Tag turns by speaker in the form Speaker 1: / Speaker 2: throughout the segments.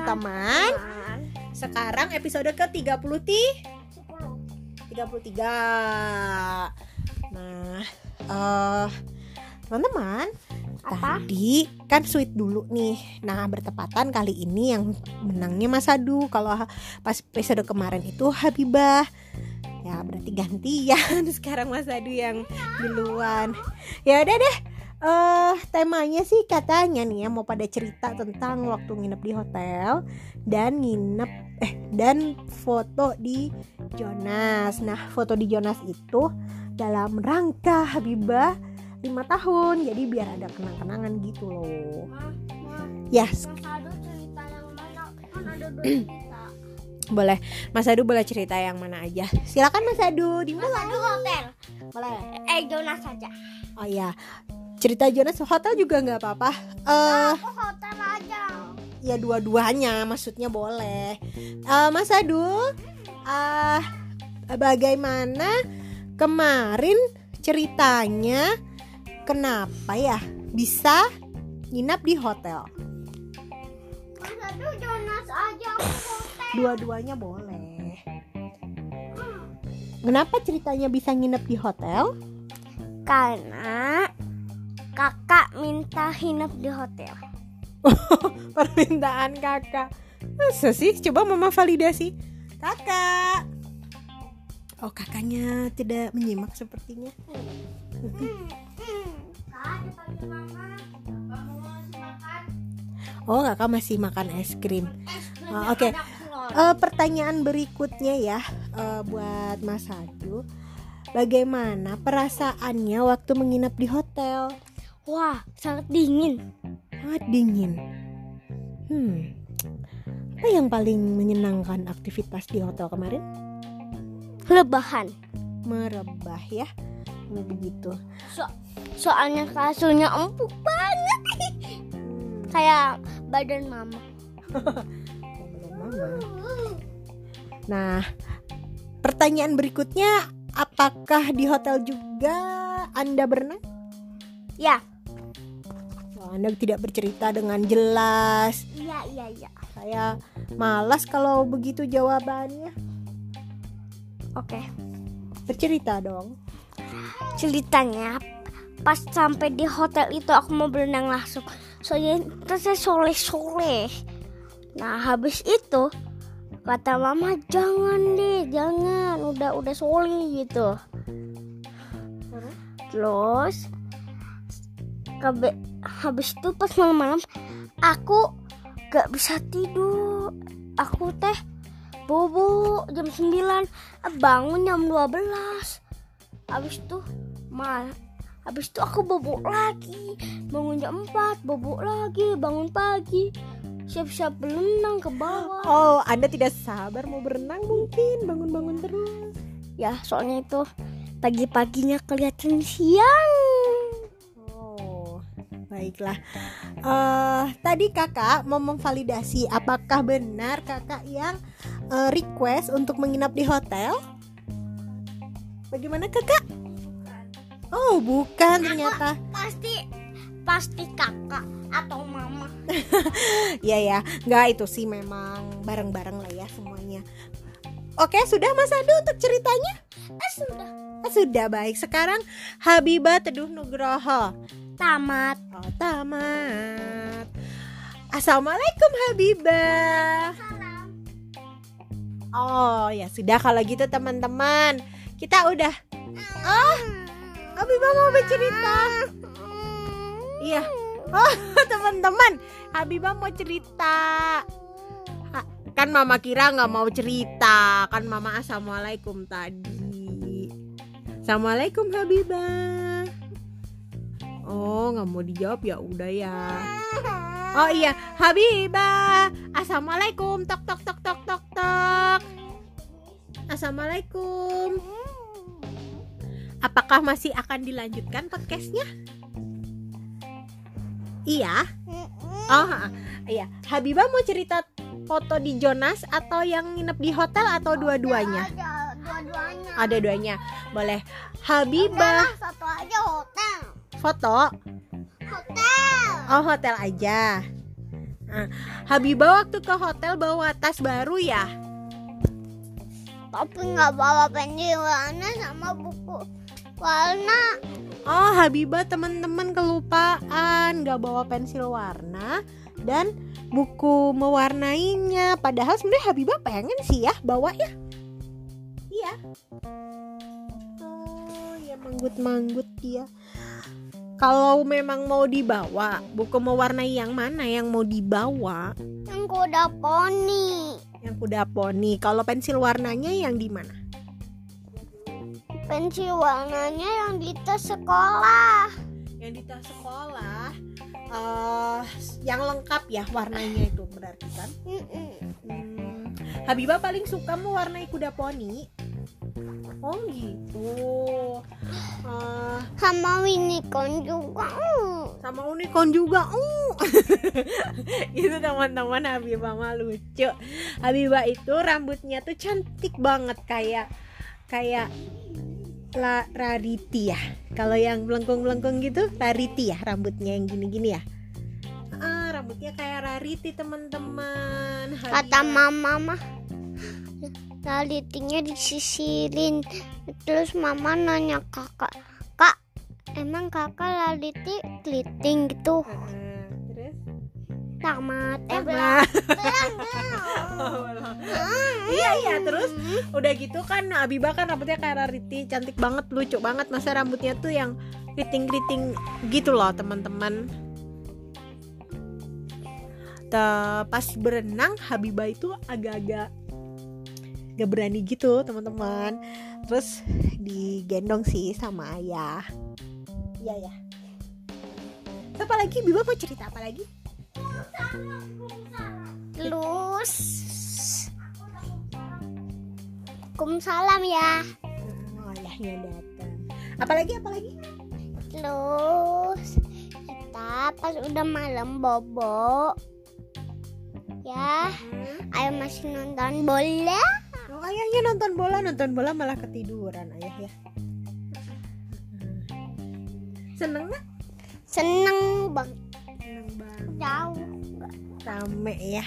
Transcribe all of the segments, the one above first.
Speaker 1: teman-teman. Sekarang episode ke-30 ti 33. Nah, eh teman-teman,
Speaker 2: Apa?
Speaker 1: tadi kan sweet dulu nih. Nah, bertepatan kali ini yang menangnya Mas Adu. Kalau pas episode kemarin itu Habibah. Ya, berarti gantian sekarang Mas Adu yang duluan. Ya udah deh. Eh, temanya sih katanya nih ya mau pada cerita tentang waktu nginep di hotel dan nginep eh dan foto di Jonas. Nah, foto di Jonas itu dalam rangka Habibah lima tahun. Jadi biar ada kenang-kenangan gitu loh. Yes, boleh. Mas Adu boleh cerita yang mana aja. Silakan Mas Adu, dimulai.
Speaker 2: Satu hotel.
Speaker 1: Boleh.
Speaker 2: Eh Jonas saja.
Speaker 1: Oh iya. Cerita Jonas hotel juga nggak apa-apa. Eh,
Speaker 2: Aku hotel aja.
Speaker 1: ya dua-duanya maksudnya boleh. Eh, Mas Adu, ah bagaimana kemarin ceritanya kenapa ya bisa nginap di hotel?
Speaker 2: Jonas aja hotel.
Speaker 1: Dua-duanya boleh. Kenapa ceritanya bisa nginep di hotel?
Speaker 2: Karena kakak minta hinap di hotel.
Speaker 1: Permintaan kakak. Masa sih? Coba mama validasi. Kakak. Oh kakaknya tidak menyimak sepertinya. Oh kakak masih makan es krim. Oh, Oke. Eh, pertanyaan berikutnya ya eh, buat Mas Adu. Bagaimana perasaannya waktu menginap di hotel?
Speaker 2: Wah, sangat dingin.
Speaker 1: Sangat dingin. Hmm. Apa yang paling menyenangkan aktivitas di hotel kemarin?
Speaker 2: Lebahan.
Speaker 1: Merebah ya. Begitu.
Speaker 2: So soalnya kasurnya empuk banget. Kayak badan mama.
Speaker 1: Nah, pertanyaan berikutnya, apakah di hotel juga Anda berenang?
Speaker 2: Ya.
Speaker 1: Anda tidak bercerita dengan jelas.
Speaker 2: Iya, iya, iya.
Speaker 1: Saya malas kalau begitu jawabannya.
Speaker 2: Oke.
Speaker 1: Bercerita dong.
Speaker 2: Ceritanya pas sampai di hotel itu aku mau berenang langsung. Soalnya itu saya soleh-soleh. Nah, habis itu kata mama jangan deh, jangan. Udah udah soleh gitu. Terus kabe, habis itu pas malam-malam aku gak bisa tidur. Aku teh bobo jam 9 eh, bangun jam 12 habis itu mal habis itu aku bobo lagi. Bangun jam 4 bobo lagi bangun pagi. Siap-siap berenang ke bawah.
Speaker 1: Oh, Anda tidak sabar mau berenang mungkin bangun-bangun terus.
Speaker 2: ya soalnya itu pagi-paginya kelihatan siang
Speaker 1: baiklah. Eh, tadi kakak mau memvalidasi apakah benar kakak yang eh, request untuk menginap di hotel? Bagaimana kakak? Oh, bukan ternyata.
Speaker 2: pasti pasti kakak atau mama
Speaker 1: Ya ya, nggak itu sih memang bareng-bareng lah ya semuanya. Oke, sudah Mas Adu untuk ceritanya?
Speaker 2: eh sudah
Speaker 1: Ah, sudah baik. Sekarang Habibah Teduh Nugroho.
Speaker 2: Tamat
Speaker 1: Oh, tamat. Assalamualaikum Habibah. Oh, ya sudah kalau gitu teman-teman. Kita udah Oh, Habibah mau bercerita. Iya. Oh, teman-teman, Habibah mau cerita. Kan mama kira nggak mau cerita, kan mama assalamualaikum tadi. Assalamualaikum Habibah. Oh, nggak mau dijawab ya udah ya. Oh iya, Habibah. Assalamualaikum. Tok tok tok tok tok tok. Assalamualaikum. Apakah masih akan dilanjutkan podcastnya? Iya. Oh, iya. Habibah mau cerita foto di Jonas atau yang nginep di hotel atau dua-duanya?
Speaker 2: ada dua-duanya
Speaker 1: Ada duanya. Boleh. Habibah
Speaker 2: satu aja hotel
Speaker 1: foto.
Speaker 2: hotel.
Speaker 1: Oh, hotel aja. Habibah waktu ke hotel bawa tas baru ya?
Speaker 2: Tapi nggak bawa pensil warna sama buku warna.
Speaker 1: Oh Habibah teman-teman kelupaan. Gak bawa pensil warna Dan buku mewarnainya. Padahal sebenarnya Habibah pengen sih ya bawa ya. Iya. Oh ya manggut-manggut dia Kalau memang mau dibawa Buku mewarnai yang mana yang mau dibawa
Speaker 2: Yang kuda poni.
Speaker 1: Yang kuda poni Kalau pensil warnanya yang di mana?
Speaker 2: Pensil warnanya yang di tas sekolah.
Speaker 1: Yang di tas sekolah eh Yang lengkap ya warnanya itu berarti kan. Hmm, Habibah paling suka mewarnai kuda poni. Oh gitu. Eh,
Speaker 2: Sama unicorn juga.
Speaker 1: Sama unicorn juga. Uh. itu teman-teman Habibah mah lucu. Habibah itu rambutnya tuh cantik banget kayak kayak la, Rariti ya. Kalau yang melengkung-melengkung gitu Rariti ya rambutnya yang gini-gini ya. Ah, rambutnya kayak Rariti teman-teman.
Speaker 2: Kata mama mah lalitinya disisirin. Terus mama nanya kakak, kak emang kakak laliti keliting gitu?
Speaker 1: Terus
Speaker 2: Tamat. Eh belum. belum.
Speaker 1: iya iya terus udah gitu kan Habibah kan rambutnya kayak Rariti cantik banget lucu banget masa rambutnya tuh yang keriting-keriting gitu loh teman-teman Te- pas berenang Habibah itu agak-agak gak berani gitu teman-teman. terus digendong sih sama ayah. Iya ya apa lagi? Biba mau cerita apa lagi?
Speaker 2: Terus Waalaikumsalam ya.
Speaker 1: oh ayahnya datang. Apalagi apalagi
Speaker 2: Terus kita pas udah malam bobo ya ayo masih nonton bola
Speaker 1: Oh, ayahnya nonton bola, nonton bola malah ketiduran ayah ya. Seneng nggak?
Speaker 2: seneng banget
Speaker 1: Seneng banget.
Speaker 2: jauh
Speaker 1: Rame ya.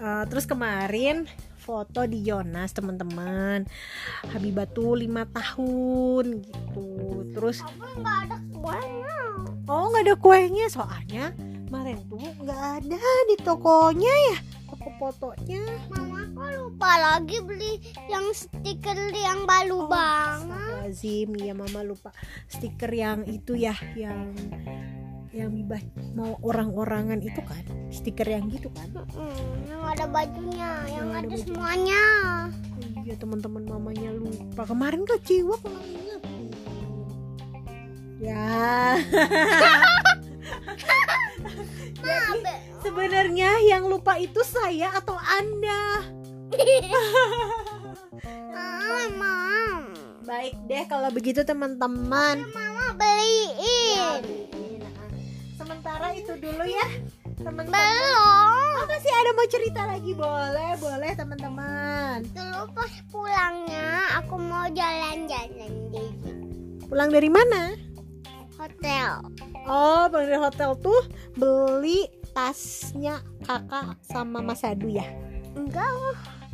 Speaker 1: Eh, terus kemarin foto di Jonas teman-teman. Habibah tuh lima tahun gitu. Terus
Speaker 2: tapi nggak ada kuenya
Speaker 1: oh nggak ada kuenya soalnya kemarin tuh nggak ada di tokonya ya fotonya.
Speaker 2: mama kok lupa lagi beli yang stiker yang baru banget.
Speaker 1: Lazim ya mama lupa stiker yang itu ya yang yang bibah mau orang-orangan itu kan? Stiker yang gitu kan?
Speaker 2: Mm, yang ada bajunya yang
Speaker 1: Yang ada
Speaker 2: ada
Speaker 1: baju.
Speaker 2: semuanya.
Speaker 1: Iya teman-teman mamanya lupa. Kemarin ke Ciwok nggak ingetin ya
Speaker 2: Mabe.
Speaker 1: sebenarnya yang lupa itu saya atau anda? Baik deh kalau begitu teman-teman.
Speaker 2: Mama beliin.
Speaker 1: Ya, beliin, sementara itu dulu ya teman-teman.
Speaker 2: Belum.
Speaker 1: Oh, masih ada mau cerita lagi? Boleh boleh teman-teman.
Speaker 2: Dulu pas pulangnya aku mau jalan-jalan di
Speaker 1: pulang dari mana
Speaker 2: hotel.
Speaker 1: Oh pulang dari hotel tuh beli tasnya kakak sama Mas Adu ya?
Speaker 2: Enggak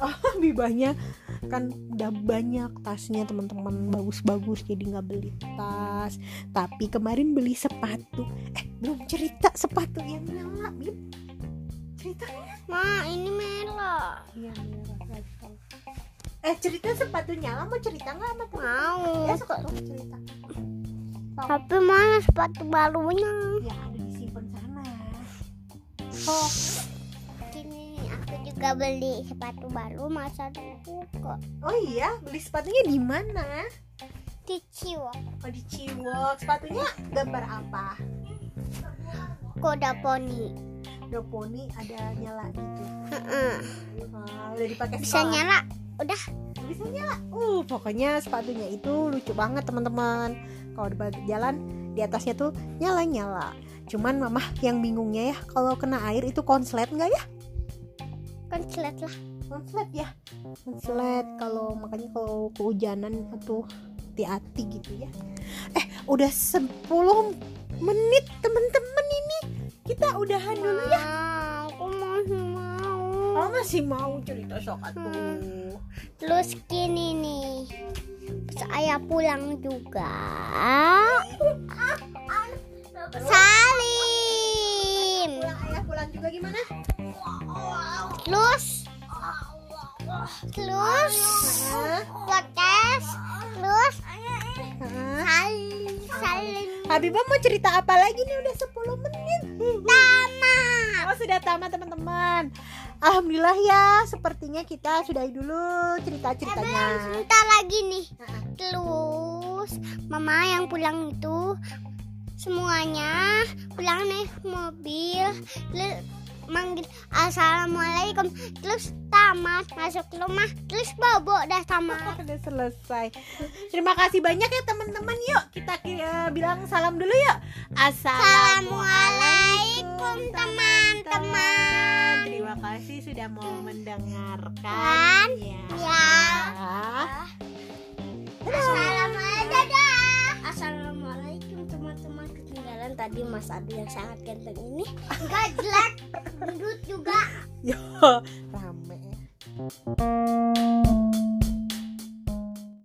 Speaker 1: oh bibahnya kan udah banyak tasnya teman-teman. Bagus-bagus jadi nggak beli tas. Tapi kemarin beli sepatu. Eh belum cerita sepatu yang nyala bib ceritanya?
Speaker 2: Ma ini merah
Speaker 1: Iya, merah. Eh cerita sepatu nyala mau cerita nggak sama teman?
Speaker 2: mau.
Speaker 1: Ya dong cerita.
Speaker 2: Tapi mana sepatu barunya
Speaker 1: Ya ada disimpan sana. Sok.
Speaker 2: Gini, aku juga beli sepatu baru masa dulu kok
Speaker 1: Oh iya beli sepatunya di mana?
Speaker 2: di Ciwok
Speaker 1: Oh di Ciwok. Sepatunya gambar apa?
Speaker 2: kuda poni
Speaker 1: Doponi ada nyala gitu.
Speaker 2: Heeh.
Speaker 1: Ah, udah dipakai
Speaker 2: bisa
Speaker 1: sekolah.
Speaker 2: nyala udah
Speaker 1: Bisa nyala. Uh pokoknya sepatunya itu lucu banget teman-teman. Kalau di jalan di atasnya tuh nyala nyala. Cuman mama yang bingungnya ya kalau kena air itu konslet nggak ya?
Speaker 2: konslet lah
Speaker 1: konslet ya konslet kalau makanya kalau kehujanan atau hati-hati gitu ya eh udah 10 menit temen-temen ini kita udahan dulu ya
Speaker 2: aku mau
Speaker 1: Oh masih mau cerita sok atuh.
Speaker 2: Terus gini nih. Saya pulang juga. Salim.
Speaker 1: Ayah pulang juga gimana?
Speaker 2: Terus terus podcast terus salim salim
Speaker 1: Habibah mau cerita apa lagi nih udah 10 menit.
Speaker 2: tamat.
Speaker 1: Oh sudah tamat teman-teman. Alhamdulillah ya, sepertinya kita sudahi dulu cerita-ceritanya.
Speaker 2: Sebentar lagi nih. Terus mama yang pulang itu semuanya pulang naik mobil terus manggil assalamualaikum terus tamat masuk rumah terus bobo dah tamat
Speaker 1: Udah selesai. Terima kasih banyak ya teman-teman. Yuk kita eh, bilang salam dulu yuk.
Speaker 2: Assalamualaikum teman-teman
Speaker 1: kasih sudah mau mendengarkan.
Speaker 2: Kan?
Speaker 1: Ya.
Speaker 2: ya Assalamualaikum Assalamualaikum teman-teman ketinggalan tadi Mas Adi yang sangat ganteng ini Enggak jelek gendut juga
Speaker 1: Yo, rame.